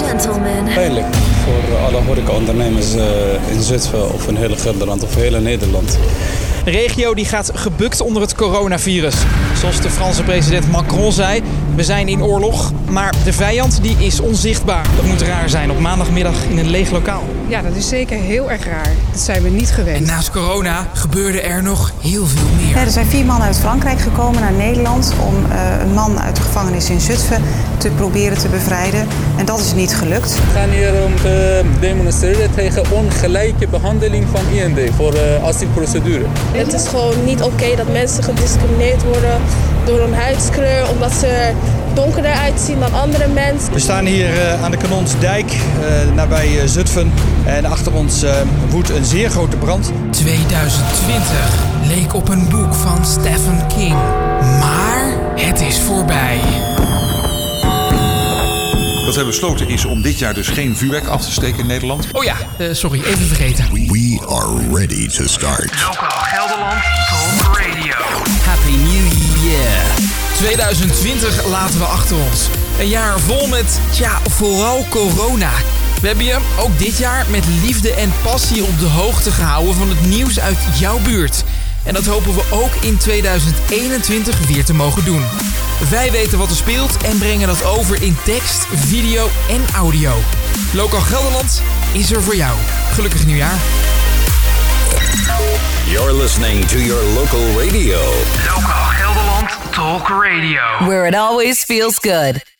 gentlemen. Voor alle horecaondernemers eh, in Zutphen of in heel Gelderland of heel Nederland. Een regio die gaat gebukt onder het coronavirus. Zoals de Franse president Macron zei, we zijn in oorlog, maar de vijand die is onzichtbaar. Dat moet raar zijn op maandagmiddag in een leeg lokaal. Ja, dat is zeker heel erg raar. Dat zijn we niet gewend. En naast corona gebeurde er nog heel veel meer. Ja, er zijn vier mannen uit Frankrijk gekomen naar Nederland om uh, een man uit de gevangenis in Zutphen te proberen te bevrijden. En dat is niet gelukt. We gaan hier om te demonstreren tegen ongelijke behandeling van IND voor uh, asielprocedure. Het is gewoon niet oké dat mensen gediscrimineerd worden door hun huidskleur, omdat ze er donkerder uitzien dan andere mensen. We staan hier uh, aan de Kanonsdijk, uh, nabij uh, Zutphen. En achter ons woedt een zeer grote brand. 2020 leek op een boek van Stephen King. Maar het is voorbij. Wat we besloten is om dit jaar dus geen vuurwerk af te steken in Nederland. Oh ja, uh, sorry, even vergeten. We are ready to start. Lokaal Gelderland Talk Radio. Happy New Year. 2020 laten we achter ons. Een jaar vol met, tja, vooral corona. We hebben je ook dit jaar met liefde en passie op de hoogte gehouden van het nieuws uit jouw buurt. En dat hopen we ook in 2021 weer te mogen doen. Wij weten wat er speelt en brengen dat over in tekst, video en audio. Lokaal Gelderland is er voor jou. Gelukkig nieuwjaar. You're listening to your local radio. Lokaal Gelderland Talk Radio. Where it always feels good.